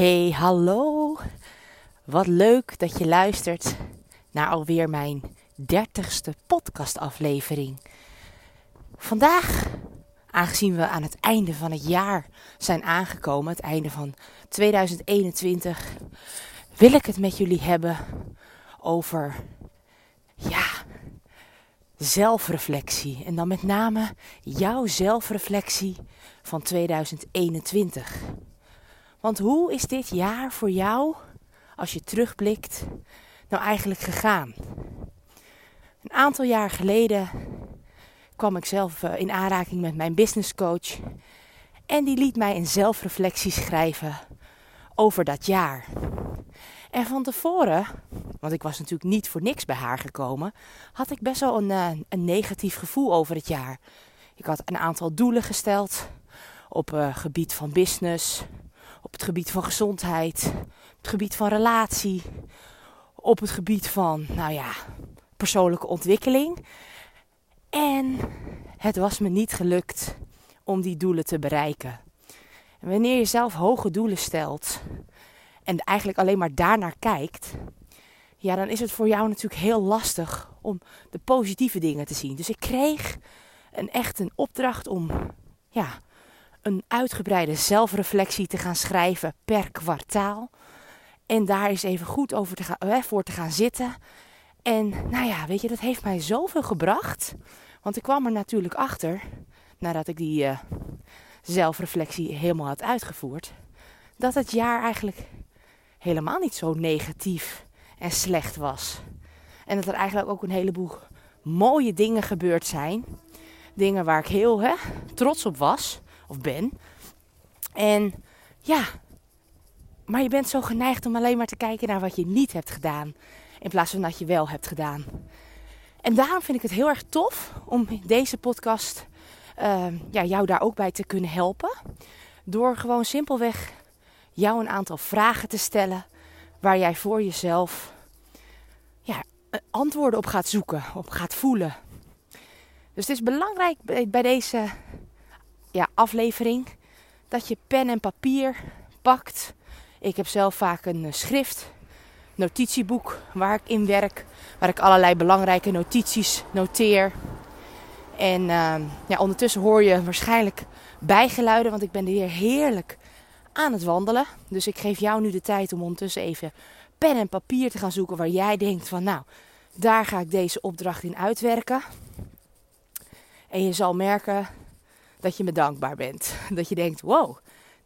Hey, hallo. Wat leuk dat je luistert naar alweer mijn dertigste podcastaflevering. Vandaag, aangezien we aan het einde van het jaar zijn aangekomen, het einde van 2021, wil ik het met jullie hebben over, ja, zelfreflectie. En dan met name jouw zelfreflectie van 2021. Want hoe is dit jaar voor jou, als je terugblikt, nou eigenlijk gegaan? Een aantal jaar geleden kwam ik zelf eh, in aanraking met mijn businesscoach. En die liet mij een zelfreflectie schrijven over dat jaar. En van tevoren, want ik was natuurlijk niet voor niks bij haar gekomen, had ik best wel een, eh, een negatief gevoel over het jaar. Ik had een aantal doelen gesteld op eh, gebied van business, op het gebied van gezondheid, op het gebied van relatie, op het gebied van, nou ja, persoonlijke ontwikkeling. En het was me niet gelukt om die doelen te bereiken. En wanneer je zelf hoge doelen stelt en eigenlijk alleen maar daarnaar kijkt, ja, dan is het voor jou natuurlijk heel lastig om de positieve dingen te zien. Dus ik kreeg een echt een opdracht om ja, een uitgebreide zelfreflectie te gaan schrijven per kwartaal. En daar eens even goed over te gaan, eh, voor te gaan zitten. En nou ja, weet je, dat heeft mij zoveel gebracht. Want ik kwam er natuurlijk achter, nadat ik die uh, zelfreflectie helemaal had uitgevoerd, dat het jaar eigenlijk helemaal niet zo negatief en slecht was. En dat er eigenlijk ook een heleboel mooie dingen gebeurd zijn. Dingen waar ik heel hè, trots op was of ben. En ja, maar je bent zo geneigd om alleen maar te kijken naar wat je niet hebt gedaan. In plaats van dat je wel hebt gedaan. En daarom vind ik het heel erg tof om deze podcast uh, ja, jou daar ook bij te kunnen helpen. Door gewoon simpelweg jou een aantal vragen te stellen waar jij voor jezelf ja, antwoorden op gaat zoeken, op gaat voelen. Dus het is belangrijk bij deze ja, aflevering dat je pen en papier pakt. Ik heb zelf vaak een eh, schrift, notitieboek waar ik in werk, waar ik allerlei belangrijke notities noteer. En uh, ja, ondertussen hoor je waarschijnlijk bijgeluiden, want ik ben weer heerlijk aan het wandelen. Dus ik geef jou nu de tijd om ondertussen even pen en papier te gaan zoeken waar jij denkt van nou, daar ga ik deze opdracht in uitwerken. En je zal merken dat je me dankbaar bent. Dat je denkt, wow,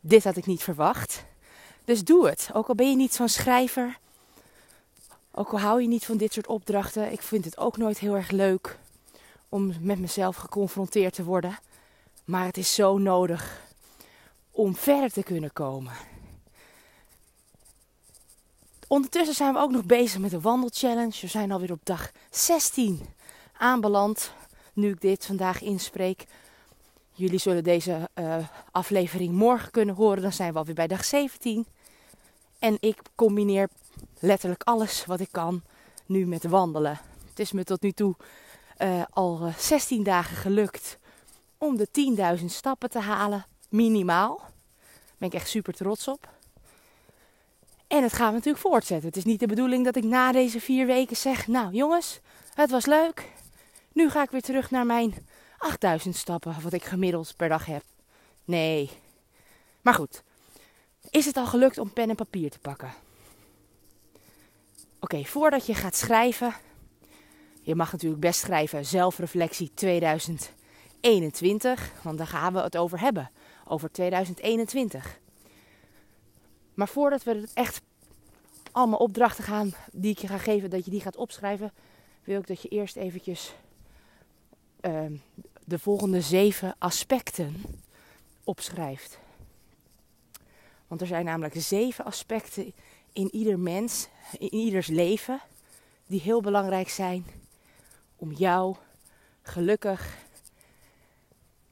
dit had ik niet verwacht. Dus doe het. Ook al ben je niet zo'n schrijver. Ook al hou je niet van dit soort opdrachten. Ik vind het ook nooit heel erg leuk om met mezelf geconfronteerd te worden. Maar het is zo nodig om verder te kunnen komen. Ondertussen zijn we ook nog bezig met de wandelchallenge. We zijn alweer op dag 16 aanbeland. Nu ik dit vandaag inspreek. Jullie zullen deze uh, aflevering morgen kunnen horen. Dan zijn we alweer bij dag 17. En ik combineer letterlijk alles wat ik kan nu met wandelen. Het is me tot nu toe uh, al 16 eh, dagen gelukt om de 10.000 stappen te halen. Minimaal. Daar ben ik echt super trots op. En het gaat natuurlijk voortzetten. Het is niet de bedoeling dat ik na deze vier weken zeg: Nou jongens, het was leuk. Nu ga ik weer terug naar mijn 8000 stappen, wat ik gemiddeld per dag heb. Nee. Maar goed. Is het al gelukt om pen en papier te pakken? Oké, voordat je gaat schrijven. Je mag natuurlijk best schrijven zelfreflectie 2021. Want daar gaan we het over hebben. Over 2021. Maar voordat we het echt allemaal opdrachten gaan die ik je ga geven, dat je die gaat opschrijven, wil ik dat je eerst eventjes uh, de volgende zeven aspecten opschrijft. Want er zijn namelijk zeven aspecten in ieder mens, in ieders leven, die heel belangrijk zijn om jou gelukkig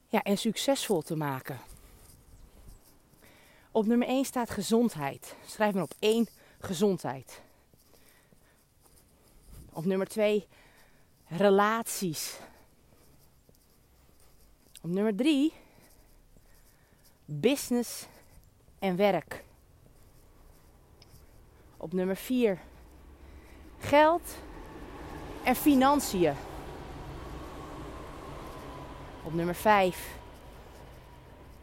ja, en succesvol te maken. Op nummer 1 staat gezondheid. Schrijf maar op 1 gezondheid. Op nummer 2 relaties. Op nummer drie, business en werk. Op nummer 4 geld en financiën. Op nummer 5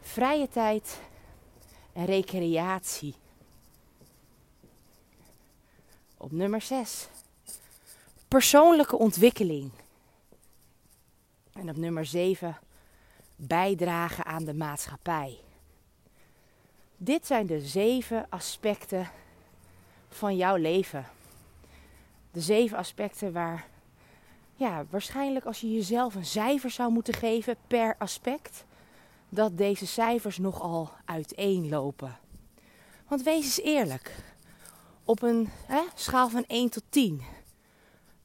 vrije tijd en recreatie. Op nummer 6 persoonlijke ontwikkeling. En op nummer 7 bijdragen aan de maatschappij. Dit zijn de zeven aspecten van jouw leven. De zeven aspecten waar, ja, waarschijnlijk als je jezelf een cijfer zou moeten geven per aspect, dat deze cijfers nogal uiteenlopen. Want wees eens eerlijk. Op een hè, schaal van 1 tot 10.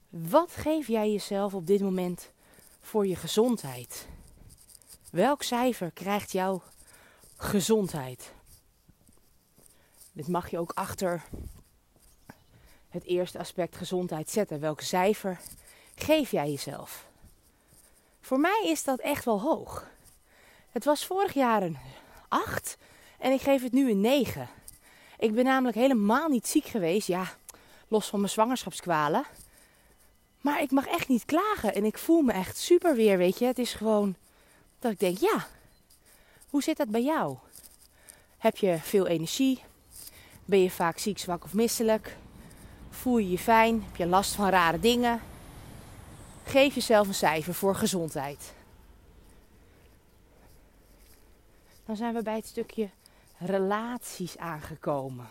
Wat geef jij jezelf op dit moment voor je gezondheid? Welk cijfer krijgt jouw gezondheid? Dit mag je ook achter het eerste aspect gezondheid zetten. Welk cijfer geef jij jezelf? Voor mij is dat echt wel hoog. Het was vorig jaar een 8 en ik geef het nu een 9. Ik ben namelijk helemaal niet ziek geweest. Ja, los van mijn zwangerschapskwalen. Maar ik mag echt niet klagen en ik voel me echt super weer, weet je. Het is gewoon dat ik denk, ja, hoe zit dat bij jou? Heb je veel energie? Ben je vaak ziek, zwak of misselijk? Voel je je fijn? Heb je last van rare dingen? Geef jezelf een cijfer voor gezondheid. Dan zijn we bij het stukje relaties aangekomen.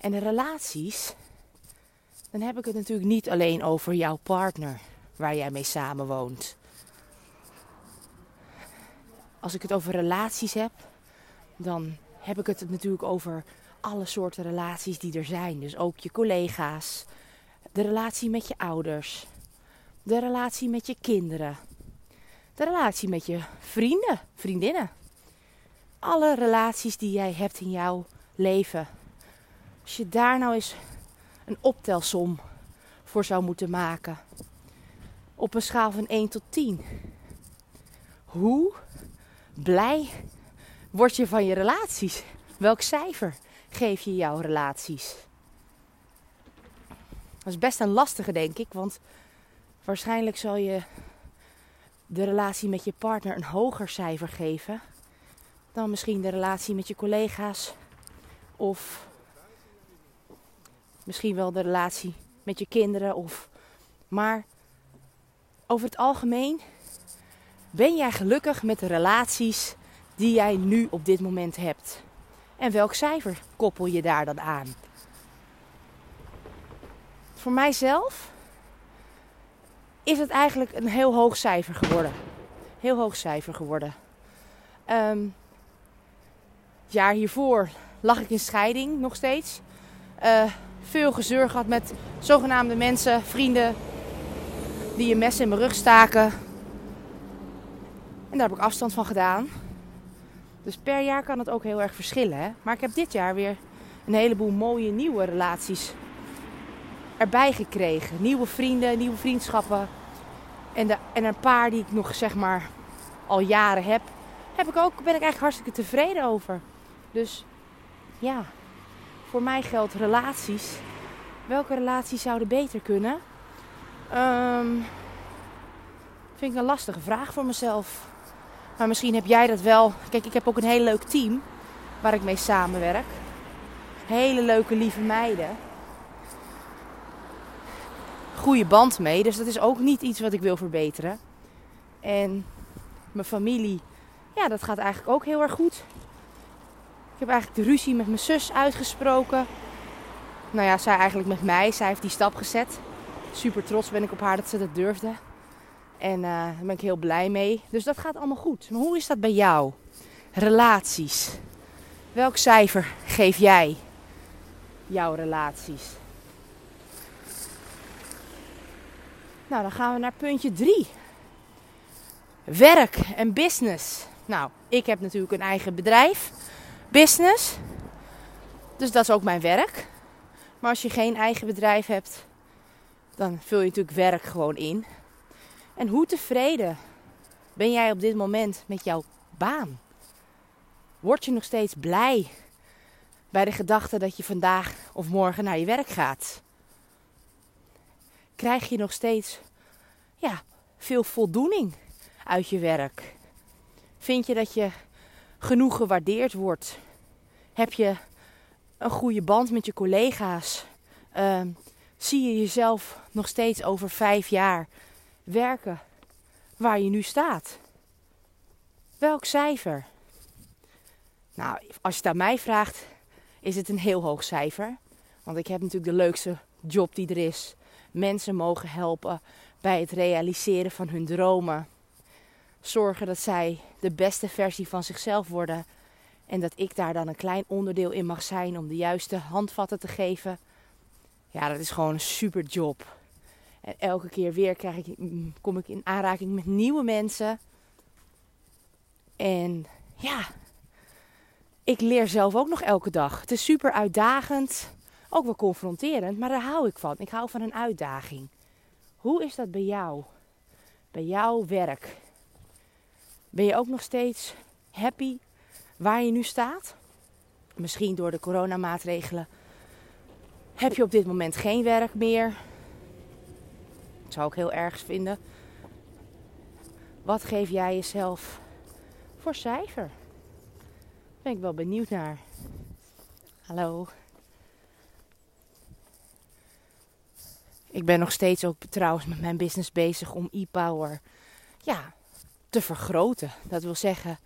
En relaties, dan heb ik het natuurlijk niet alleen over jouw partner waar jij mee samenwoont. Als ik het over relaties heb, dan heb ik het natuurlijk over alle soorten relaties die er zijn. Dus ook je collega's, de relatie met je ouders, de relatie met je kinderen, de relatie met je vrienden, vriendinnen. Alle relaties die jij hebt in jouw leven. Als je daar nou eens een optelsom voor zou moeten maken. Op een schaal van 1 tot 10. Hoe blij word je van je relaties? Welk cijfer geef je jouw relaties? Dat is best een lastige, denk ik. Want waarschijnlijk zal je de relatie met je partner een hoger cijfer geven dan misschien de relatie met je collega's of misschien wel de relatie met je kinderen of maar over het algemeen ben jij gelukkig met de relaties die jij nu op dit moment hebt? En welk cijfer koppel je daar dan aan? Voor mijzelf is het eigenlijk een heel hoog cijfer geworden. Heel hoog cijfer geworden. Um, het jaar hiervoor lag ik in scheiding nog steeds. Uh, veel gezeur gehad met zogenaamde mensen, vrienden, die een mes in mijn rug staken. En daar heb ik afstand van gedaan. Dus per jaar kan het ook heel erg verschillen. Hè? Maar ik heb dit jaar weer een heleboel mooie nieuwe relaties erbij gekregen. Nieuwe vrienden, nieuwe vriendschappen. En, de, en een paar die ik nog zeg maar al jaren heb, heb ik ook, ben ik eigenlijk hartstikke tevreden over. Dus ja, voor mij geldt relaties. Welke relaties zouden beter kunnen? Um, vind ik een lastige vraag voor mezelf. Maar misschien heb jij dat wel. Kijk, ik heb ook een heel leuk team waar ik mee samenwerk. Hele leuke, lieve meiden. Goede band mee, dus dat is ook niet iets wat ik wil verbeteren. En mijn familie, ja, dat gaat eigenlijk ook heel erg goed. Ik heb eigenlijk de ruzie met mijn zus uitgesproken. Nou ja, zij eigenlijk met mij. Zij heeft die stap gezet. Super trots ben ik op haar dat ze dat durfde. En uh, daar ben ik heel blij mee. Dus dat gaat allemaal goed. Maar hoe is dat bij jou? Relaties. Welk cijfer geef jij jouw relaties? Nou, dan gaan we naar puntje 3. Werk en business. Nou, ik heb natuurlijk een eigen bedrijf, business. Dus dat is ook mijn werk. Maar als je geen eigen bedrijf hebt, dan vul je natuurlijk werk gewoon in. En hoe tevreden ben jij op dit moment met jouw baan? Word je nog steeds blij bij de gedachte dat je vandaag of morgen naar je werk gaat? Krijg je nog steeds ja, veel voldoening uit je werk? Vind je dat je genoeg gewaardeerd wordt? Heb je een goede band met je collega's? Ehm, zie je jezelf nog steeds over vijf jaar werken waar je nu staat? Welk cijfer? Nou, als je het aan mij vraagt, is het een heel hoog cijfer. Want ik heb natuurlijk de leukste job die er is. Mensen mogen helpen bij het realiseren van hun dromen. Zorgen dat zij de beste versie van zichzelf worden. En dat ik daar dan een klein onderdeel in mag zijn om de juiste handvatten te geven. Ja, dat is gewoon een super job. En elke keer weer krijg ik, mm, kom ik in aanraking met nieuwe mensen. En ja, ik leer zelf ook nog elke dag. Het is super uitdagend, ook wel confronterend, maar daar hou ik van. Ik hou van een uitdaging. Hoe is dat bij jou? Bij jouw werk? Ben je ook nog steeds happy waar je nu staat? Misschien door de coronamaatregelen heb je op dit moment geen werk meer. Dat zou ik heel erg vinden. Wat geef jij jezelf voor cijfer? Ben ik wel benieuwd naar. Hallo. Ik ben nog steeds ook trouwens met mijn business bezig om e-power ja, te vergroten. Dat wil zeggen,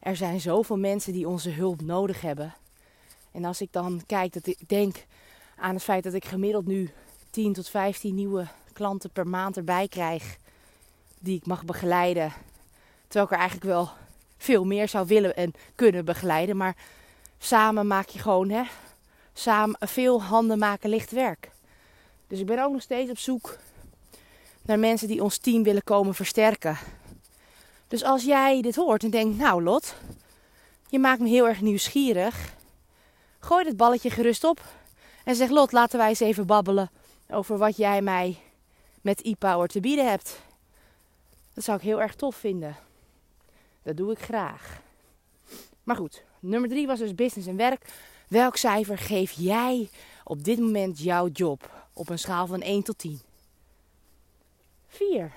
er zijn zoveel mensen die onze hulp nodig hebben. En als ik dan kijk dat ik denk aan het feit dat ik gemiddeld nu 10 tot 15 nieuwe klanten per maand erbij krijg die ik mag begeleiden. Terwijl ik er eigenlijk wel veel meer zou willen en kunnen begeleiden. Maar samen maak je gewoon, hè, samen veel handen maken licht werk. Dus ik ben ook nog steeds op zoek naar mensen die ons team willen komen versterken. Dus als jij dit hoort en denkt, nou Lot, je maakt me heel erg nieuwsgierig. Gooi dit balletje gerust op en zeg Lot, laten wij eens even babbelen over wat jij mij met e-power te bieden hebt. Dat zou ik heel erg tof vinden. Dat doe ik graag. Maar goed, nummer drie was dus business en werk. Welk cijfer geef jij op dit moment jouw job op een schaal van 1 tot 10? 4.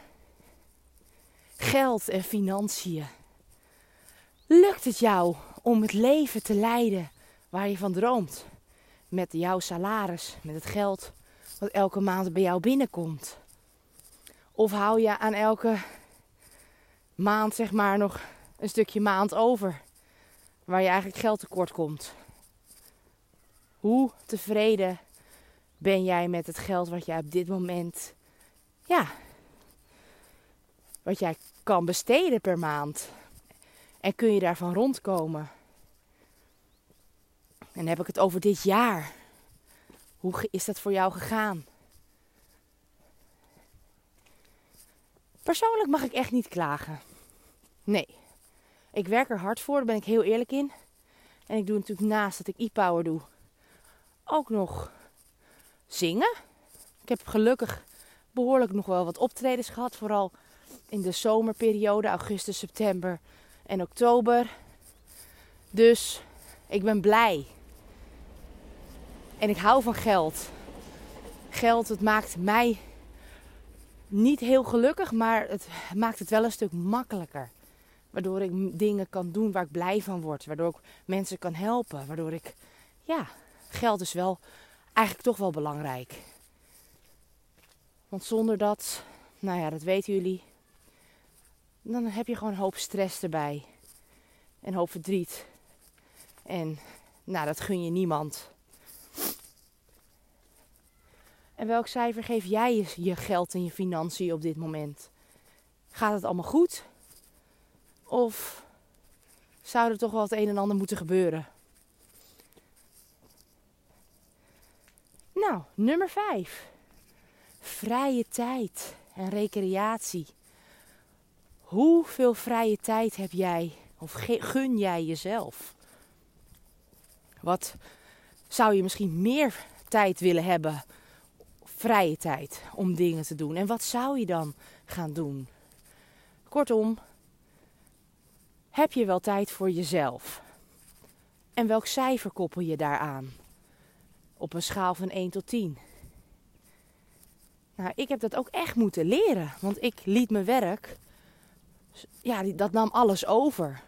Geld en financiën. Lukt het jou om het leven te leiden waar je van droomt? Met jouw salaris, met het geld wat elke maand bij jou binnenkomt? Of hou je aan elke maand zeg maar nog een stukje maand over. Waar je eigenlijk geld tekort komt. Hoe tevreden ben jij met het geld wat jij op dit moment, ja, wat jij kan besteden per maand? En kun je daarvan rondkomen? En heb ik het over dit jaar. Hoe is dat voor jou gegaan? Persoonlijk mag ik echt niet klagen. Nee. Ik werk er hard voor, daar ben ik heel eerlijk in. En ik doe natuurlijk naast dat ik e-power doe, ook nog zingen. Ik heb gelukkig behoorlijk nog wel wat optredens gehad. Vooral in de zomerperiode, augustus, september en oktober. Dus ik ben blij. En ik hou van geld. Geld, het maakt mij niet heel gelukkig, maar het maakt het wel een stuk makkelijker. Waardoor ik dingen kan doen waar ik blij van word. Waardoor ik mensen kan helpen. Waardoor ik, ja, geld is wel eigenlijk toch wel belangrijk. Want zonder dat, nou ja, dat weten jullie. Dan heb je gewoon een hoop stress erbij. En een hoop verdriet. En nou, dat gun je niemand. En welk cijfer geef jij je geld en je financiën op dit moment? Gaat het allemaal goed? Of zou er toch wel het een en ander moeten gebeuren? Nou, nummer 5. Vrije tijd en recreatie. Hoeveel vrije tijd heb jij of gun jij jezelf? Wat zou je misschien meer tijd willen hebben? Vrije tijd om dingen te doen. En wat zou je dan gaan doen? Kortom, heb je wel tijd voor jezelf? En welk cijfer koppel je daaraan? Op een schaal van 1 tot 10. Nou, ik heb dat ook echt moeten leren. Want ik liet mijn werk, ja, dat nam alles over.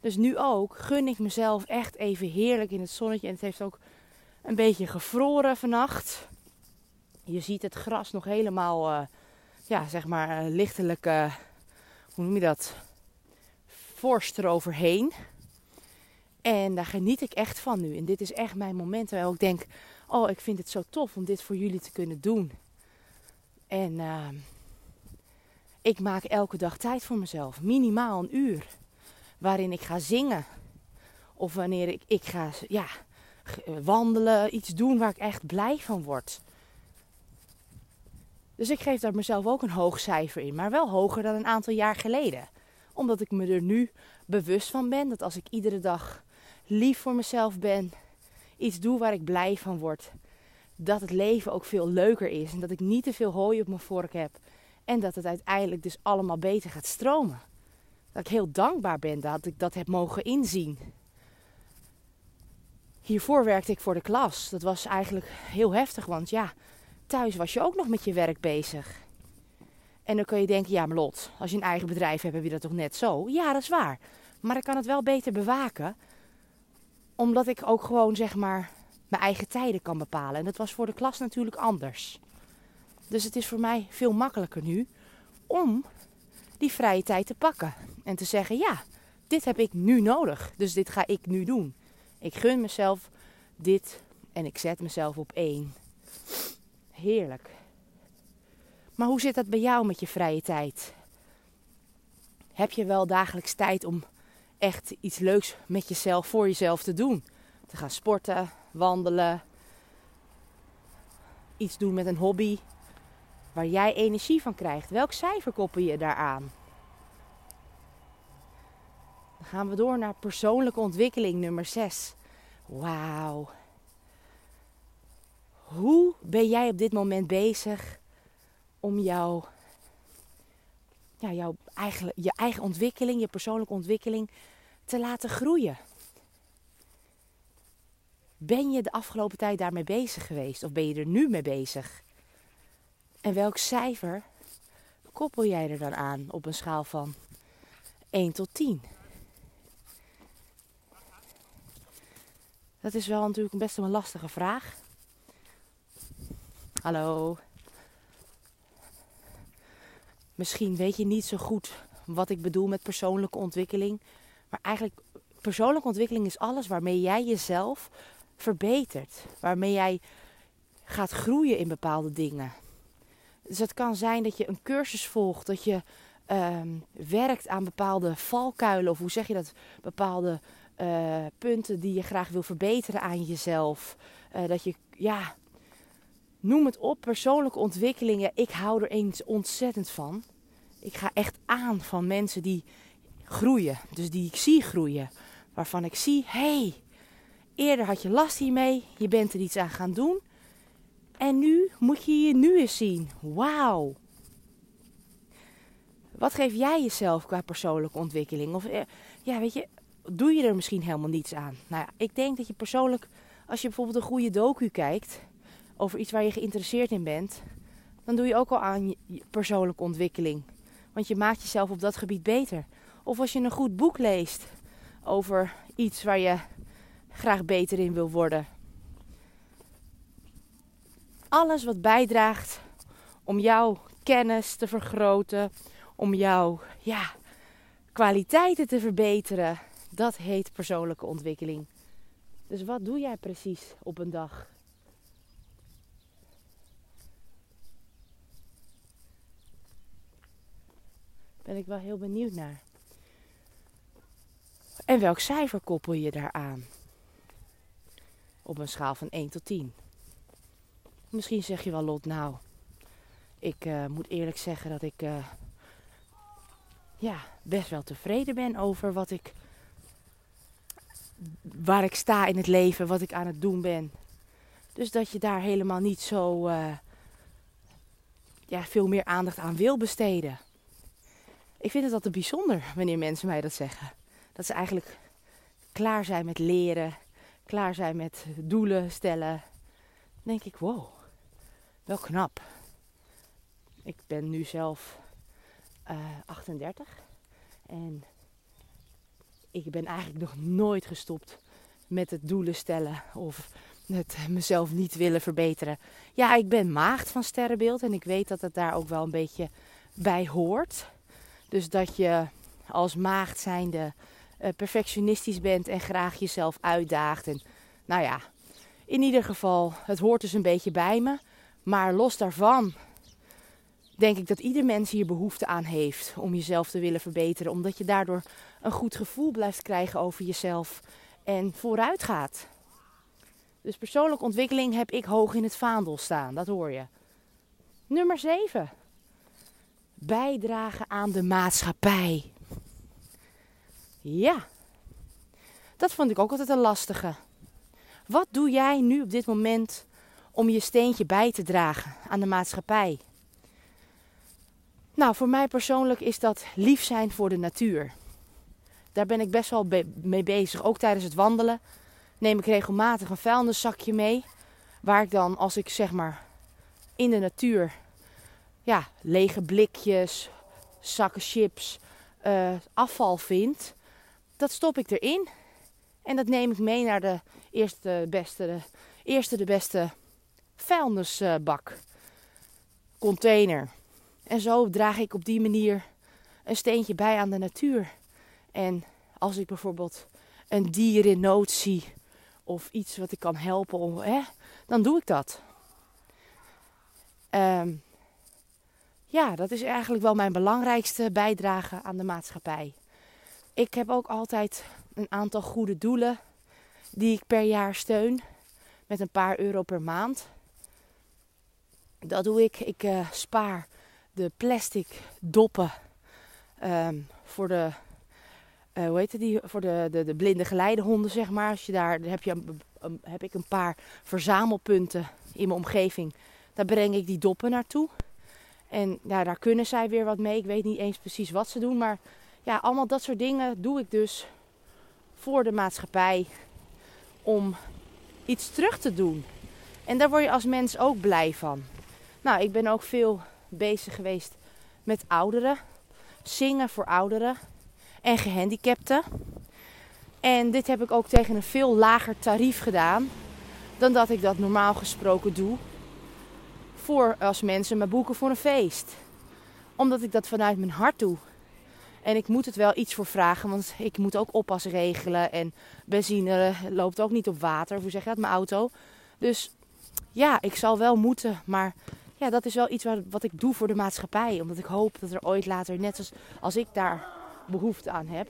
Dus nu ook gun ik mezelf echt even heerlijk in het zonnetje. En het heeft ook een beetje gevroren vannacht. Je ziet het gras nog helemaal, uh, ja, zeg maar, uh, lichtelijk, uh, hoe noem je dat? Vorst eroverheen. En daar geniet ik echt van nu. En dit is echt mijn moment waar ik denk: Oh, ik vind het zo tof om dit voor jullie te kunnen doen. En ehm, ik maak elke dag tijd voor mezelf. Minimaal een uur. Waarin ik ga zingen. Of wanneer ik, ik ga ja, wandelen. Iets doen waar ik echt blij van word. Dus ik geef daar mezelf ook een hoog cijfer in. Maar wel hoger dan een aantal jaar geleden. Omdat ik me er nu bewust van ben. Dat als ik iedere dag lief voor mezelf ben. Iets doe waar ik blij van word. Dat het leven ook veel leuker is. En dat ik niet te veel hooi op mijn vork heb. En dat het uiteindelijk dus allemaal beter gaat stromen. Dat ik heel dankbaar ben dat ik dat heb mogen inzien. Hiervoor werkte ik voor de klas. Dat was eigenlijk heel heftig, want ja, thuis was je ook nog met je werk bezig. En dan kun je denken, ja maar Lot, als je een eigen bedrijf hebt, heb je dat toch net zo? Ja, dat is waar. Maar ik kan het wel beter bewaken omdat ik ook gewoon zeg maar mijn eigen tijden kan bepalen. En dat was voor de klas natuurlijk anders. Dus het is voor mij veel makkelijker nu om die vrije tijd te pakken. En te zeggen, ja, dit heb ik nu nodig. Dus dit ga ik nu doen. Ik gun mezelf dit en ik zet mezelf op één. Heerlijk. Maar hoe zit dat bij jou met je vrije tijd? Heb je wel dagelijks tijd om echt iets leuks met jezelf, voor jezelf te doen. Te gaan sporten, wandelen. Iets doen met een hobby waar jij energie van krijgt. Welk cijfer koppel je daaraan? Dan gaan we door naar persoonlijke ontwikkeling nummer 6. Wauw. Hoe ben jij op dit moment bezig om jouw ja, jouw eigen, je eigen ontwikkeling, je persoonlijke ontwikkeling te laten groeien. Ben je de afgelopen tijd daarmee bezig geweest of ben je er nu mee bezig? En welk cijfer koppel jij er dan aan op een schaal van 1 tot 10? Dat is wel natuurlijk best een lastige vraag. Hallo. Misschien weet je niet zo goed wat ik bedoel met persoonlijke ontwikkeling. Maar eigenlijk, persoonlijke ontwikkeling is alles waarmee jij jezelf verbetert. Waarmee jij gaat groeien in bepaalde dingen. Dus het kan zijn dat je een cursus volgt, dat je ehm, werkt aan bepaalde valkuilen, of hoe zeg je dat? Bepaalde uh, punten die je graag wil verbeteren aan jezelf. Uh, dat je, ja, noem het op, persoonlijke ontwikkelingen. Ik hou er eens ontzettend van. Ik ga echt aan van mensen die groeien. Dus die ik zie groeien. Waarvan ik zie, hey, eerder had je last hiermee. Je bent er iets aan gaan doen. En nu moet je je nu eens zien. Wauw. Wat geef jij jezelf qua persoonlijke ontwikkeling? Of eh, ja, weet je, doe je er misschien helemaal niets aan? Nou ja, ik denk dat je persoonlijk, als je bijvoorbeeld een goede docu kijkt over iets waar je geïnteresseerd in bent, dan doe je ook al aan je persoonlijke ontwikkeling. Want je maakt jezelf op dat gebied beter. Of als je een goed boek leest over iets waar je graag beter in wil worden. Alles wat bijdraagt om jouw kennis te vergroten, om jouw ja, kwaliteiten te verbeteren, dat heet persoonlijke ontwikkeling. Dus wat doe jij precies op een dag? Ben ik wel heel benieuwd naar. En welk cijfer koppel je daaraan? Op een schaal van 1 tot 10. Misschien zeg je wel, Lot, nou, ik uh, moet eerlijk zeggen dat ik uh, ja, best wel tevreden ben over wat ik, waar ik sta in het leven, wat ik aan het doen ben. Dus dat je daar helemaal niet zo uh, ja, veel meer aandacht aan wil besteden. Ik vind het altijd bijzonder wanneer mensen mij dat zeggen dat ze eigenlijk klaar zijn met leren, klaar zijn met doelen stellen, denk ik, wow, wel knap. Ik ben nu zelf uh, eh, 38 en ik ben eigenlijk nog nooit gestopt met het doelen stellen of het mezelf niet willen verbeteren. Ja, ik ben maagd van sterrenbeeld en ik weet dat het daar ook wel een beetje bij hoort. Dus dat je als maagd zijnde uh, perfectionistisch bent en graag jezelf uitdaagt. En nou ja, in ieder geval, het hoort dus een beetje bij me. Maar los daarvan denk ik dat ieder mens hier behoefte aan heeft om jezelf te willen verbeteren. Omdat je daardoor een goed gevoel blijft krijgen over jezelf en vooruit gaat. Dus persoonlijke ontwikkeling heb ik hoog in het vaandel staan, dat hoor je. Nummer 7. Bijdragen aan de maatschappij. Ja, dat vond ik ook altijd een lastige. Wat doe jij nu op dit moment om je steentje bij te dragen aan de maatschappij? Nou, voor mij persoonlijk is dat lief zijn voor de natuur. Daar ben ik best wel mee bezig. Ook tijdens het wandelen neem ik regelmatig een vuilniszakje mee. Waar ik dan, als ik zeg maar in de natuur ja, lege blikjes, zakken chips, uh, afval vind, dat stop ik erin. En dat neem ik mee naar de eerste beste, de, eerste de beste vuilnisbak, container. En zo draag ik op die manier een steentje bij aan de natuur. En als ik bijvoorbeeld een dier in nood zie of iets wat ik kan helpen, hè, dan doe ik dat. Um, ja, dat is eigenlijk wel mijn belangrijkste bijdrage aan de maatschappij. Ik heb ook altijd een aantal goede doelen die ik per jaar steun met een paar euro per maand. Dat doe ik. Ik uh, spaar de plastic doppen um, voor de, uh, hoe heet het die, voor de, de, de blinde geleidehonden, zeg maar. Als je daar, heb, je heb ik een paar verzamelpunten in mijn omgeving. Daar breng ik die doppen naartoe. En daar kunnen zij weer wat mee. Ik weet niet eens precies wat ze doen. Maar ja, allemaal dat soort dingen doe ik dus voor de maatschappij. Om iets terug te doen. En daar word je als mens ook blij van. Nou, ik ben ook veel bezig geweest met ouderen. Zingen voor ouderen en gehandicapten. En dit heb ik ook tegen een veel lager tarief gedaan dan dat ik dat normaal gesproken doe voor als mensen me boeken voor een feest. Omdat ik dat vanuit mijn hart doe. En ik moet het wel iets voor vragen, want ik moet ook oppas regelen. En benzine loopt ook niet op water. Hoe zeg je dat? Mijn auto. Dus ja, ik zal wel moeten. Maar ja, dat is wel iets wat, wat ik doe voor de maatschappij. Omdat ik hoop dat er ooit later, net als als ik daar behoefte aan heb,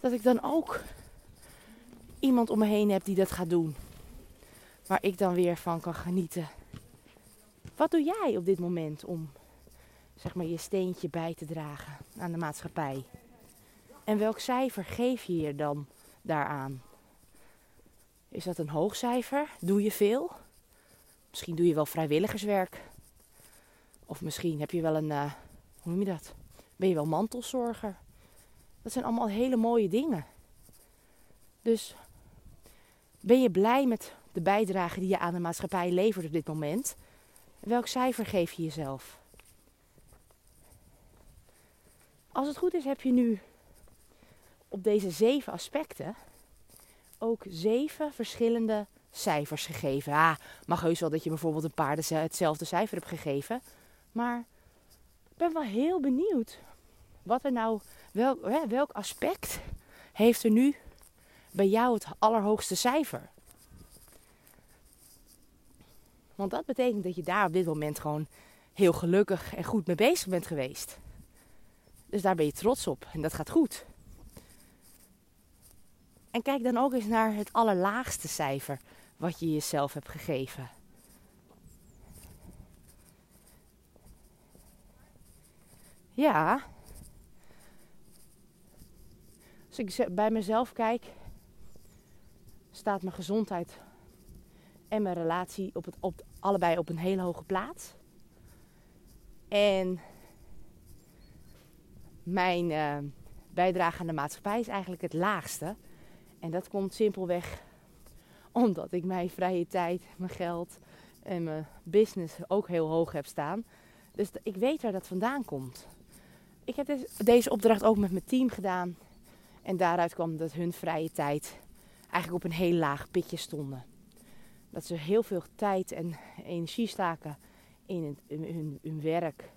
dat ik dan ook iemand om me heen heb die dat gaat doen. Waar ik dan weer van kan genieten. Wat doe jij op dit moment om zeg maar, je steentje bij te dragen aan de maatschappij? En welk cijfer geef je je dan daaraan? Is dat een hoog cijfer? Doe je veel? Misschien doe je wel vrijwilligerswerk. Of misschien heb je wel een, uh, hoe noem je dat? Ben je wel mantelzorger? Dat zijn allemaal hele mooie dingen. Dus ben je blij met de bijdrage die je aan de maatschappij levert op dit moment? Welk cijfer geef je jezelf? Als het goed is, heb je nu op deze zeven aspecten ook zeven verschillende cijfers gegeven. Ah, mag heus wel dat je bijvoorbeeld een paar hetzelfde cijfer hebt gegeven. Maar ik ben wel heel benieuwd wat er nou, welk, hè, welk aspect heeft er nu bij jou het allerhoogste cijfer? Want dat betekent dat je daar op dit moment gewoon heel gelukkig en goed mee bezig bent geweest. Dus daar ben je trots op en dat gaat goed. En kijk dan ook eens naar het allerlaagste cijfer wat je jezelf hebt gegeven. Ja. Als ik bij mezelf kijk, staat mijn gezondheid en mijn relatie op het, op, allebei op een hele hoge plaats. En mijn uh, bijdrage aan de maatschappij is eigenlijk het laagste. En dat komt simpelweg omdat ik mijn vrije tijd, mijn geld en mijn business ook heel hoog heb staan. Dus ik weet waar dat vandaan komt. Ik heb deze opdracht ook met mijn team gedaan. En daaruit kwam dat hun vrije tijd eigenlijk op een heel laag pitje stonden. Dat ze heel veel tijd en energie staken in, hun, hun werk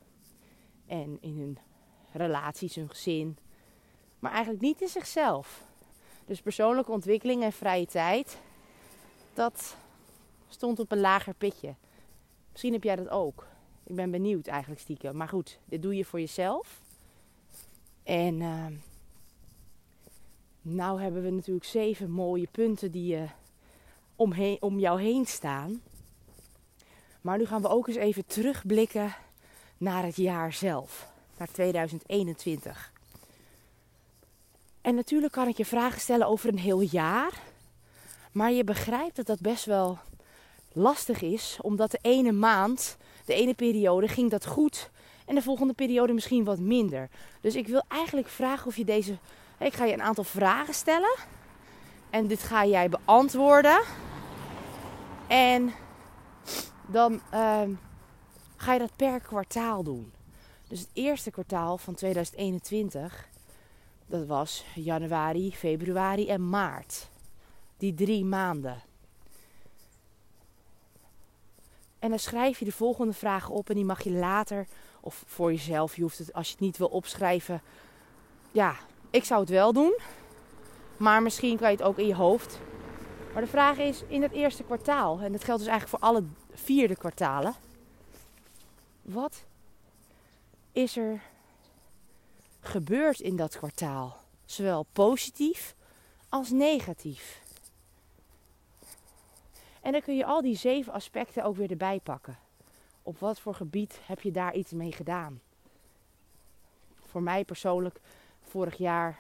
en in hun relaties, hun gezin. Maar eigenlijk niet in zichzelf. Dus persoonlijke ontwikkeling en vrije tijd, dat stond op een lager pitje. Misschien heb jij dat ook. Ik ben benieuwd eigenlijk stiekem. Maar goed, dit doe je voor jezelf. En uh, nou hebben we natuurlijk zeven mooie punten die uh, om jou heen staan. Maar nu gaan we ook eens even terugblikken naar het jaar zelf. Naar 2021. En natuurlijk kan ik je vragen stellen over een heel jaar. Maar je begrijpt dat dat best wel lastig is. Omdat de ene maand, de ene periode ging dat goed. En de volgende periode misschien wat minder. Dus ik wil eigenlijk vragen of je deze. Ik ga je een aantal vragen stellen. En dit ga jij beantwoorden. En dan ehm, ga je dat per kwartaal doen. Dus het eerste kwartaal van 2021, dat was januari, februari en maart. Die drie maanden. En dan schrijf je de volgende vragen op en die mag je later, of voor jezelf, je hoeft het als je het niet wil opschrijven. Ja, ik zou het wel doen. Maar misschien kan je het ook in je hoofd. Maar de vraag is in het eerste kwartaal, en dat geldt dus eigenlijk voor alle vierde kwartalen. Wat is er gebeurd in dat kwartaal? Zowel positief als negatief. En dan kun je al die zeven aspecten ook weer erbij pakken. Op wat voor gebied heb je daar iets mee gedaan? Voor mij persoonlijk, vorig jaar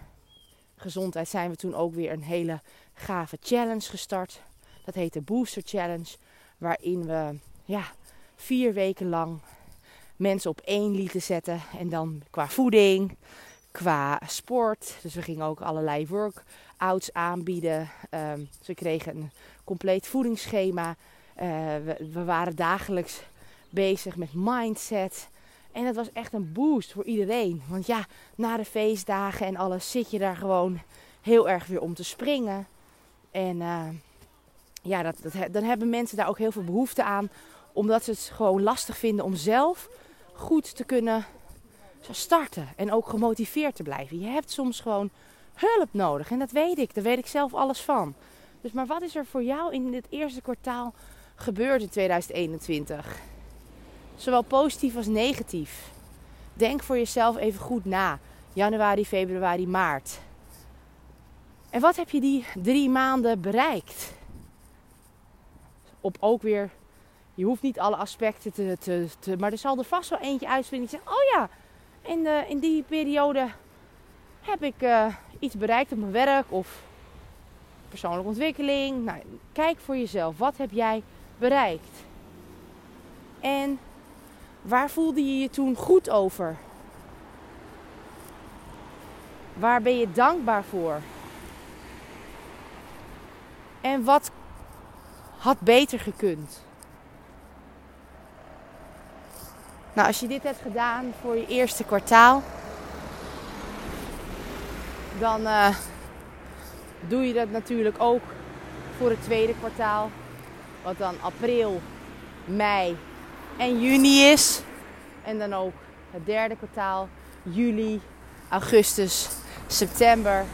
gezondheid zijn we toen ook weer een hele gave challenge gestart. Dat heet de Booster Challenge. Waarin we ja, vier weken lang mensen op één lieten zetten. En dan qua voeding, qua sport. Dus we gingen ook allerlei workouts aanbieden. Um, ze kregen een compleet voedingsschema. Uh, we, we, waren dagelijks bezig met mindset. En dat was echt een boost voor iedereen. Want ja, na de feestdagen en alles zit je daar gewoon heel erg weer om te springen. En uh, ja, dat, dat, dan hebben mensen daar ook heel veel behoefte aan. Omdat ze het gewoon lastig vinden om zelf goed te kunnen starten. En ook gemotiveerd te blijven. Je hebt soms gewoon hulp nodig. En dat weet ik. Daar weet ik zelf alles van. Dus maar wat is er voor jou in dit eerste kwartaal gebeurd in 2021? Zowel positief als negatief. Denk voor jezelf even goed na. Januari, februari, maart. En wat heb je die drie maanden bereikt? Op ook weer, je hoeft niet alle aspecten te, te, te maar er zal er vast wel eentje uitspringen die zegt, oh ja, in, de, in die periode heb ik uh, iets bereikt op mijn werk of persoonlijke ontwikkeling. Nou, kijk voor jezelf, wat heb jij bereikt? En waar voelde je je toen goed over? Waar ben je dankbaar voor? En wat had beter gekund? Nou, als je dit hebt gedaan voor je eerste kwartaal, dan uh, doe je dat natuurlijk ook voor het tweede kwartaal. Wat dan april, mei en juni is. En dan ook het derde kwartaal, juli, augustus, september.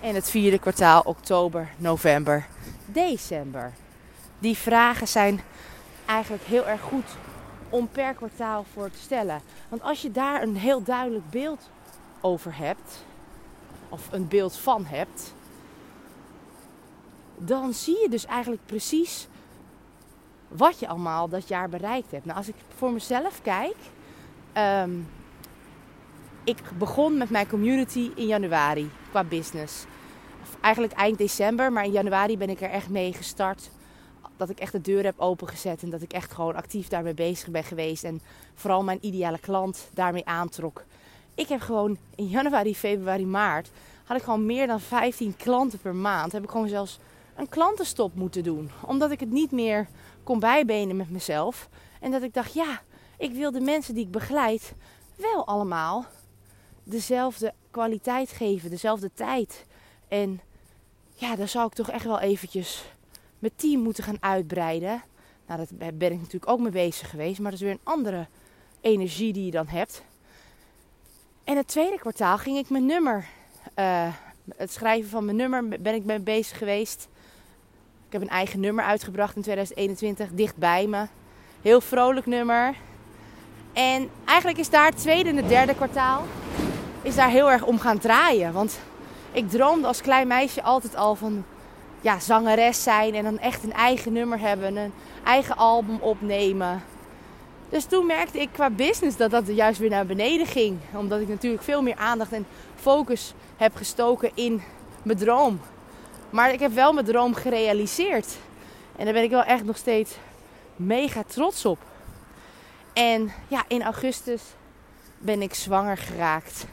En het vierde kwartaal, oktober, november, december. Die vragen zijn eigenlijk heel erg goed om per kwartaal voor te stellen. Want als je daar een heel duidelijk beeld over hebt, of een beeld van hebt, dan zie je dus eigenlijk precies wat je allemaal dat jaar bereikt hebt. Nou, als ik voor mezelf kijk, um, ik begon met mijn community in januari qua business. Eigenlijk eind december, maar in januari ben ik er echt mee gestart. Dat ik echt de deur heb opengezet en dat ik echt gewoon actief daarmee bezig ben geweest. En vooral mijn ideale klant daarmee aantrok. Ik heb gewoon in januari, februari, maart had ik gewoon meer dan 15 klanten per maand. Heb ik gewoon zelfs een klantenstop moeten doen. Omdat ik het niet meer kon bijbenen met mezelf. En dat ik dacht, ja, ik wil de mensen die ik begeleid wel allemaal dezelfde kwaliteit geven, dezelfde tijd. En ja, dan zou ik toch echt wel eventjes mijn team moeten gaan uitbreiden. Nou, daar ben ik natuurlijk ook mee bezig geweest, maar dat is weer een andere energie die je dan hebt. En het tweede kwartaal ging ik mijn nummer, uh, het schrijven van mijn nummer, ben ik mee bezig geweest. Ik heb een eigen nummer uitgebracht in 2021, dichtbij me. Heel vrolijk nummer. En eigenlijk is daar het tweede en het derde kwartaal is daar heel erg om gaan draaien. Want ik droomde als klein meisje altijd al van ja, zangeres zijn en dan echt een eigen nummer hebben, een eigen album opnemen. Dus toen merkte ik qua business dat dat juist weer naar beneden ging. Omdat ik natuurlijk veel meer aandacht en focus heb gestoken in mijn droom. Maar ik heb wel mijn droom gerealiseerd. En daar ben ik wel echt nog steeds mega trots op. En ja, in augustus ben ik zwanger geraakt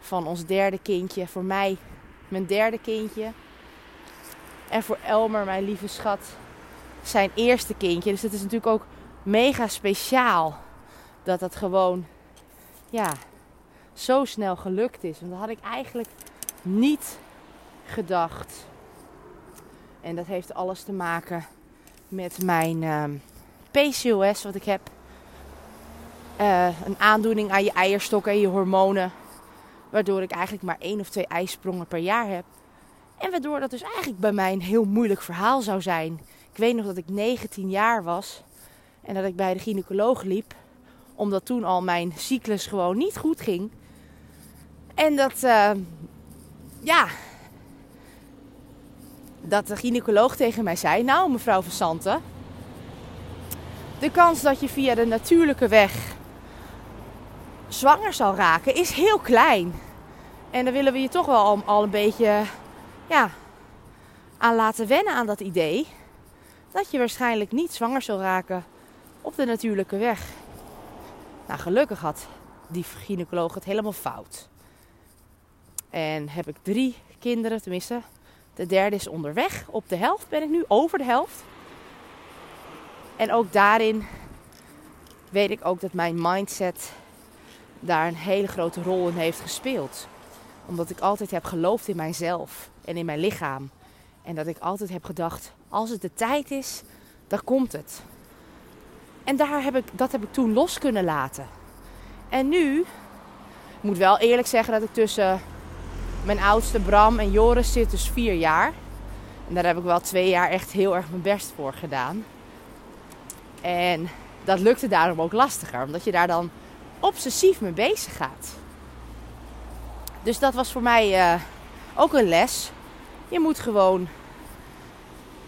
van ons derde kindje. Voor mij mijn derde kindje. En voor Elmer, mijn lieve schat, zijn eerste kindje. Dus het is natuurlijk ook mega speciaal dat dat gewoon ja, zo snel gelukt is. Want dat had ik eigenlijk niet gedacht. En dat heeft alles te maken met mijn ehm, PCOS wat ik heb. Uh, een aandoening aan je eierstokken en je hormonen. Waardoor ik eigenlijk maar één of twee ijsprongen per jaar heb. En waardoor dat dus eigenlijk bij mij een heel moeilijk verhaal zou zijn. Ik weet nog dat ik 19 jaar was en dat ik bij de gynaecoloog liep. Omdat toen al mijn cyclus gewoon niet goed ging. En dat, uh, ja, dat de gynaecoloog tegen mij zei: Nou, mevrouw Van Santen, de kans dat je via de natuurlijke weg zwanger zal raken is heel klein. En dan willen we je toch wel al, al een beetje ja, aan laten wennen aan dat idee. Dat je waarschijnlijk niet zwanger zal raken op de natuurlijke weg. Nou, gelukkig had die gynaecoloog het helemaal fout. En heb ik drie kinderen, tenminste de derde is onderweg. Op de helft ben ik nu, over de helft. En ook daarin weet ik ook dat mijn mindset daar een hele grote rol in heeft gespeeld. Omdat ik altijd heb geloofd in mijzelf en in mijn lichaam. En dat ik altijd heb gedacht, als het de tijd is, dan komt het. En daar heb ik, dat heb ik toen los kunnen laten. En nu, ik moet wel eerlijk zeggen dat ik tussen mijn oudste Bram en Joris zit dus vier jaar. En daar heb ik wel twee jaar echt heel erg mijn best voor gedaan. En dat lukte daarom ook lastiger, omdat je daar dan obsessief mee bezig gaat. Dus dat was voor mij uh, ook een les. Je moet gewoon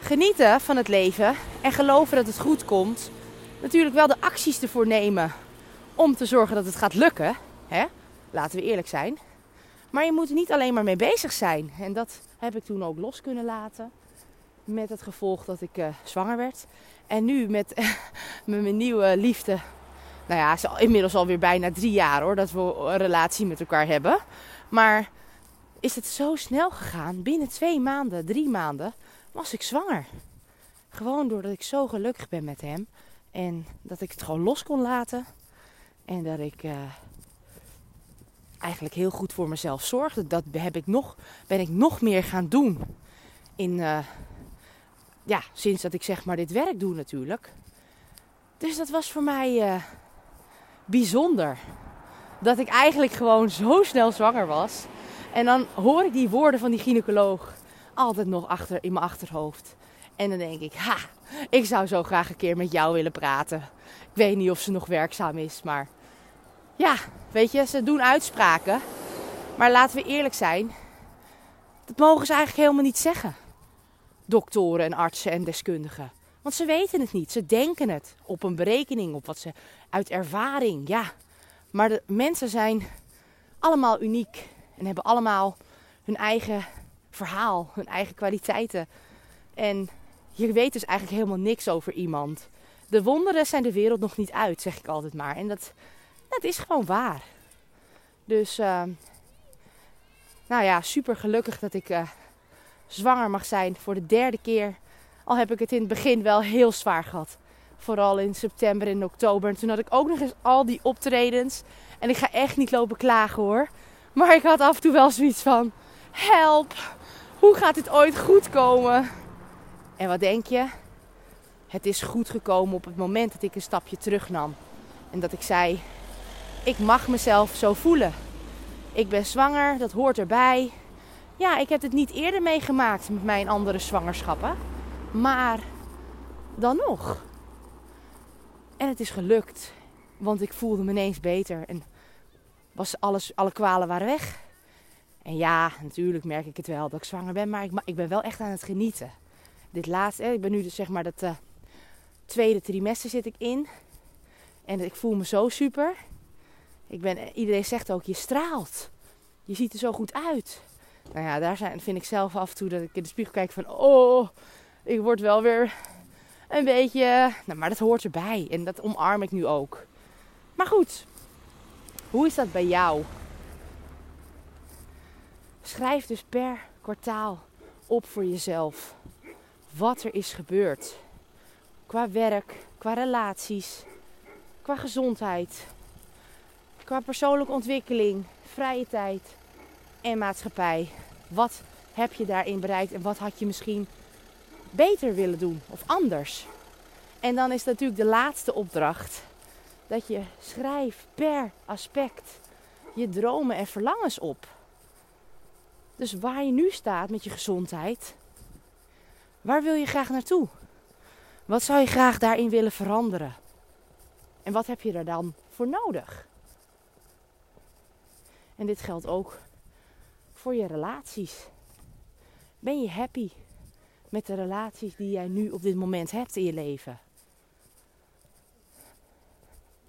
genieten van het leven en geloven dat het goed komt. Natuurlijk wel de acties ervoor nemen om te zorgen dat het gaat lukken. Hè? Laten we eerlijk zijn. Maar je moet er niet alleen maar mee bezig zijn. En dat heb ik toen ook los kunnen laten. Met het gevolg dat ik uh, zwanger werd. En nu met, mijn nieuwe liefde. Nou ja, is inmiddels alweer bijna drie jaar hoor. Dat we een relatie met elkaar hebben. Maar is het zo snel gegaan. Binnen twee maanden, drie maanden was ik zwanger. Gewoon doordat ik zo gelukkig ben met hem. En dat ik het gewoon los kon laten. En dat ik... Uh, eigenlijk heel goed voor mezelf zorgde. Dat heb ik nog, ben ik nog meer gaan doen. In, uh, ja, sinds dat ik zeg maar dit werk doe natuurlijk. Dus dat was voor mij uh, bijzonder. Dat ik eigenlijk gewoon zo snel zwanger was. En dan hoor ik die woorden van die gynaecoloog altijd nog achter in mijn achterhoofd. En dan denk ik, ha, ik zou zo graag een keer met jou willen praten. Ik weet niet of ze nog werkzaam is, maar ja, weet je, ze doen uitspraken. Maar laten we eerlijk zijn. Dat mogen ze eigenlijk helemaal niet zeggen. Doktoren en artsen en deskundigen. Want ze weten het niet. Ze denken het op een berekening, op wat ze uit ervaring. Ja, maar de mensen zijn allemaal uniek en hebben allemaal hun eigen verhaal, hun eigen kwaliteiten. En je weet dus eigenlijk helemaal niks over iemand. De wonderen zijn de wereld nog niet uit, zeg ik altijd maar. En dat, dat is gewoon waar. Dus uh, nou ja, super gelukkig dat ik uh, zwanger mag zijn voor de derde keer. Al heb ik het in het begin wel heel zwaar gehad. Vooral in september en oktober. En toen had ik ook nog eens al die optredens. En ik ga echt niet lopen klagen hoor. Maar ik had af en toe wel zoiets van: help, hoe gaat dit ooit goed komen? En wat denk je? Het is goed gekomen op het moment dat ik een stapje terugnam. En dat ik zei: ik mag mezelf zo voelen. Ik ben zwanger, dat hoort erbij. Ja, ik heb het niet eerder meegemaakt met mijn andere zwangerschappen. Maar dan nog. En het is gelukt. Want ik voelde me ineens beter. En was alles, alle kwalen waren weg. En ja, natuurlijk merk ik het wel dat ik zwanger ben. Maar ik, ben wel echt aan het genieten. Dit laatste, ik ben nu dus zeg maar dat uh, tweede trimester zit ik in. En ik voel me zo super. Ik ben, iedereen zegt ook, je straalt. Je ziet er zo goed uit. Nou ja, daar zijn, vind ik zelf af en toe dat ik in de spiegel kijk van... Oh, ik word wel weer een beetje... Nou, maar dat hoort erbij. En dat omarm ik nu ook. Maar goed, hoe is dat bij jou? Schrijf dus per kwartaal op voor jezelf wat er is gebeurd. Qua werk, qua relaties, qua gezondheid, qua persoonlijke ontwikkeling, vrije tijd en maatschappij. Wat heb je daarin bereikt en wat had je misschien beter willen doen of anders? En dan is natuurlijk de laatste opdracht dat je schrijft per aspect je dromen en verlangens op. Dus waar je nu staat met je gezondheid, waar wil je graag naartoe? Wat zou je graag daarin willen veranderen? En wat heb je er dan voor nodig? En dit geldt ook voor je relaties. Ben je happy met de relaties die jij nu op dit moment hebt in je leven?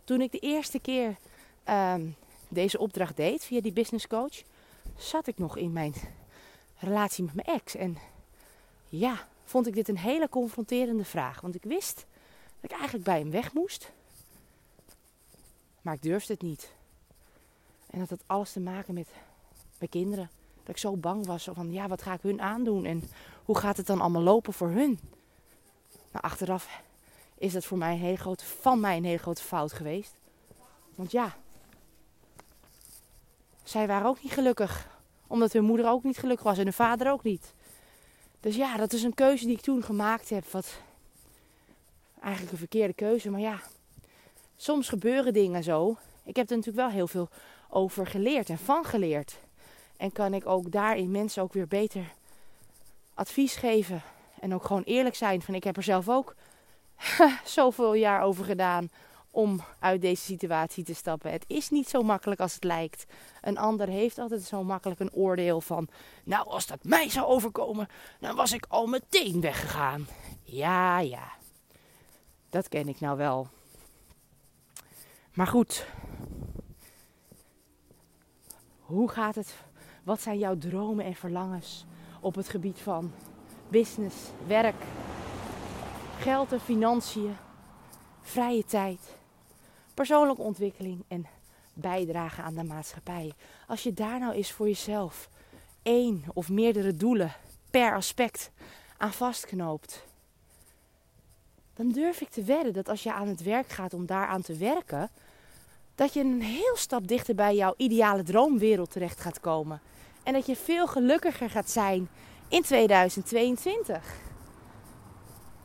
Toen ik de eerste keer ehm, deze opdracht deed via die business coach, zat ik nog in mijn relatie met mijn ex. En ja, vond ik dit een hele confronterende vraag. Want ik wist dat ik eigenlijk bij hem weg moest. Maar ik durfde het niet. En dat had alles te maken met mijn kinderen. Dat ik zo bang was van, ja, wat ga ik hun aandoen? En hoe gaat het dan allemaal lopen voor hun? Nou, achteraf is dat voor mij een hele grote, van mij een hele grote fout geweest. Want ja, zij waren ook niet gelukkig. Omdat hun moeder ook niet gelukkig was en hun vader ook niet. Dus ja, dat is een keuze die ik toen gemaakt heb. Wat eigenlijk een verkeerde keuze. Maar ja, soms gebeuren dingen zo. Ik heb er natuurlijk wel heel veel over geleerd en van geleerd. En kan ik ook daarin mensen ook weer beter advies geven. En ook gewoon eerlijk zijn. Van ik heb er zelf ook zoveel jaar over gedaan om uit deze situatie te stappen. Het is niet zo makkelijk als het lijkt. Een ander heeft altijd zo makkelijk een oordeel van: Nou, als dat mij zou overkomen, dan was ik al meteen weggegaan. Ja, ja. Dat ken ik nou wel. Maar goed. Hoe gaat het? Wat zijn jouw dromen en verlangens op het gebied van business, werk, geld en financiën, vrije tijd? persoonlijke ontwikkeling en bijdragen aan de maatschappij. Als je daar nou eens voor jezelf één of meerdere doelen per aspect aan vastknoopt, dan durf ik te wedden dat als je aan het werk gaat om daaraan te werken, dat je een heel stap dichter bij jouw ideale droomwereld terecht gaat komen. En dat je veel gelukkiger gaat zijn in 2022.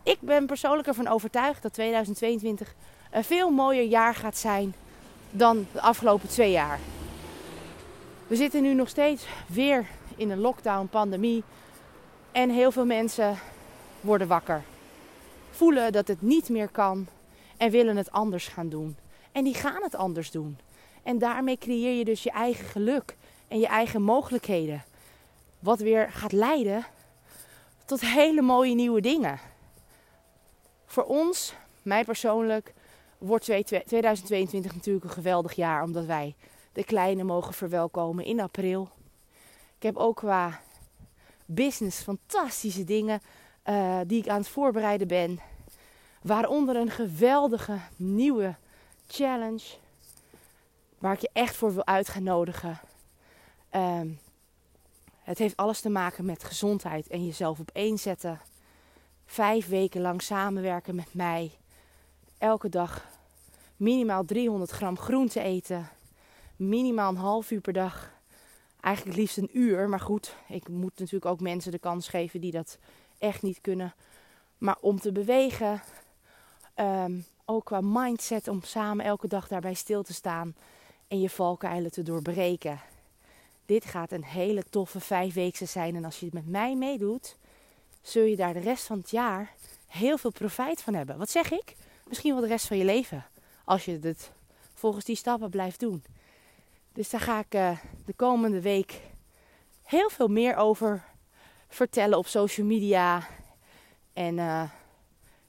Ik ben persoonlijk ervan overtuigd dat 2022 een veel mooier jaar gaat zijn dan de afgelopen twee jaar. We zitten nu nog steeds weer in een lockdown, pandemie. En heel veel mensen worden wakker. Voelen dat het niet meer kan en willen het anders gaan doen. En die gaan het anders doen. En daarmee creëer je dus je eigen geluk en je eigen mogelijkheden. Wat weer gaat leiden tot hele mooie nieuwe dingen. Voor ons, mij persoonlijk, wordt 2022 natuurlijk een geweldig jaar. Omdat wij de kleine mogen verwelkomen in april. Ik heb ook qua business fantastische dingen uh, die ik aan het voorbereiden ben. Waaronder een geweldige nieuwe challenge. Waar ik je echt voor wil uit gaan nodigen. Um, Het heeft alles te maken met gezondheid en jezelf op één zetten. Vijf weken lang samenwerken met mij. Elke dag minimaal 300 gram groente eten. Minimaal een half uur per dag. Eigenlijk liefst een uur. Maar goed, ik moet natuurlijk ook mensen de kans geven die dat echt niet kunnen. Maar om te bewegen, um, ook qua mindset, om samen elke dag daarbij stil te staan en je valkuilen te doorbreken. Dit gaat een hele toffe vijfweekse zijn. En als je het met mij meedoet, zul je daar de rest van het jaar heel veel profijt van hebben. Wat zeg ik? Misschien wel de rest van je leven. Als je het volgens die stappen blijft doen. Dus daar ga ik uh, de komende week heel veel meer over vertellen op social media. En uh,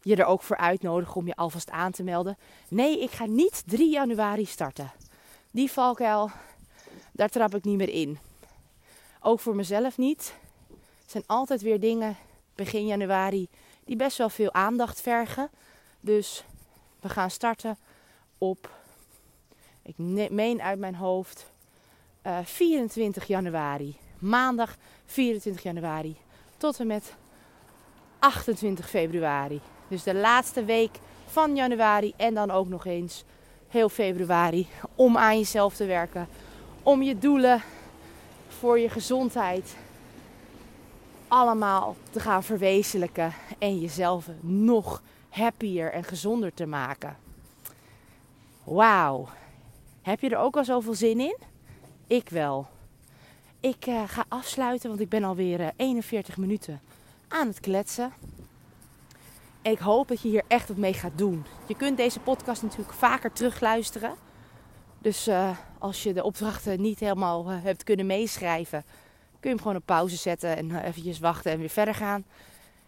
je er ook voor uitnodigen om je alvast aan te melden. Nee, ik ga niet 3 januari starten. Die valkuil, daar trap ik niet meer in. Ook voor mezelf niet. Er zijn altijd weer dingen begin januari die best wel veel aandacht vergen. Dus we gaan starten op, ik meen uit mijn hoofd, uh, eh, 24 januari. Maandag 24 januari tot en met 28 februari. Dus de laatste week van januari en dan ook nog eens heel februari om aan jezelf te werken. Om je doelen voor je gezondheid allemaal te gaan verwezenlijken en jezelf nog happier en gezonder te maken. Wauw. Heb je er ook al zoveel zin in? Ik wel. Ik uh, ga afsluiten, want ik ben alweer uh, 41 minuten aan het kletsen. Ik hoop dat je hier echt wat mee gaat doen. Je kunt deze podcast natuurlijk vaker terugluisteren. Dus uh, als je de opdrachten niet helemaal uh, hebt kunnen meeschrijven, kun je hem gewoon op pauze zetten en uh, eventjes wachten en weer verder gaan.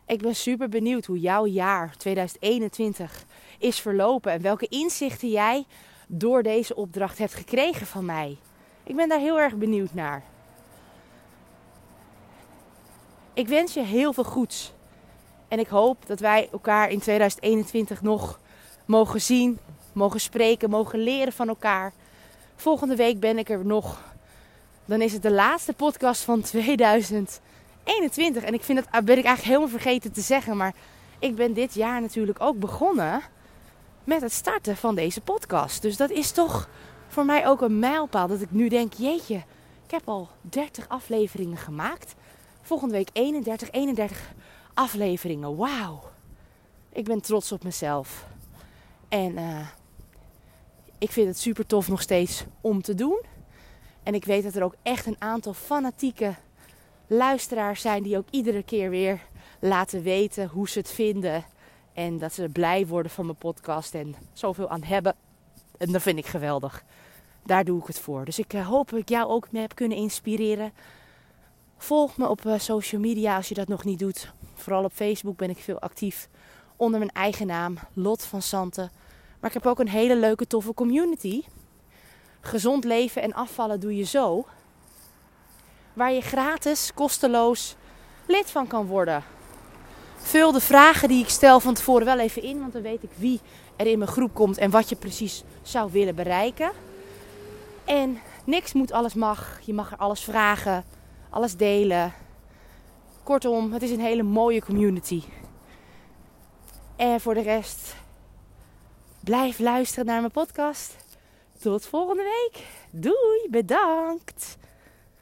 Ik ben super benieuwd hoe jouw jaar 2021 is verlopen en welke inzichten jij door deze opdracht hebt gekregen van mij. Ik ben daar heel erg benieuwd naar. Ik wens je heel veel goeds. En ik hoop dat wij elkaar in 2021 nog mogen zien, mogen spreken, mogen leren van elkaar. Volgende week ben ik er nog. Dan is het de laatste podcast van 2021. En ik vind dat ben ik eigenlijk helemaal vergeten te zeggen. Maar ik ben dit jaar natuurlijk ook begonnen met het starten van deze podcast. Dus dat is toch voor mij ook een mijlpaal. Dat ik nu denk, jeetje, ik heb al 30 afleveringen gemaakt. Volgende week 31, 31 afleveringen. Wauw. Ik ben trots op mezelf. En uh, ik vind het super tof nog steeds om te doen. En ik weet dat er ook echt een aantal fanatieke luisteraars zijn die ook iedere keer weer laten weten hoe ze het vinden. En dat ze blij worden van mijn podcast en zoveel aan hebben. En dat vind ik geweldig. Daar doe ik het voor. Dus ik uh, hoop dat ik jou ook mee heb kunnen inspireren. Volg me op uh, social media als je dat nog niet doet. Vooral op Facebook ben ik veel actief onder mijn eigen naam, Lot van Santen. Maar ik heb ook een hele leuke, toffe community. Gezond leven en afvallen doe je zo. Waar je gratis, kosteloos lid van kan worden. Vul de vragen die ik stel van tevoren wel even in, want dan weet ik wie er in mijn groep komt en wat je precies zou willen bereiken. En niks moet, alles mag. Je mag er alles vragen, alles delen. Kortom, het is een hele mooie community. En voor de rest, blijf luisteren naar mijn podcast. Tot volgende week. Doei, bedankt.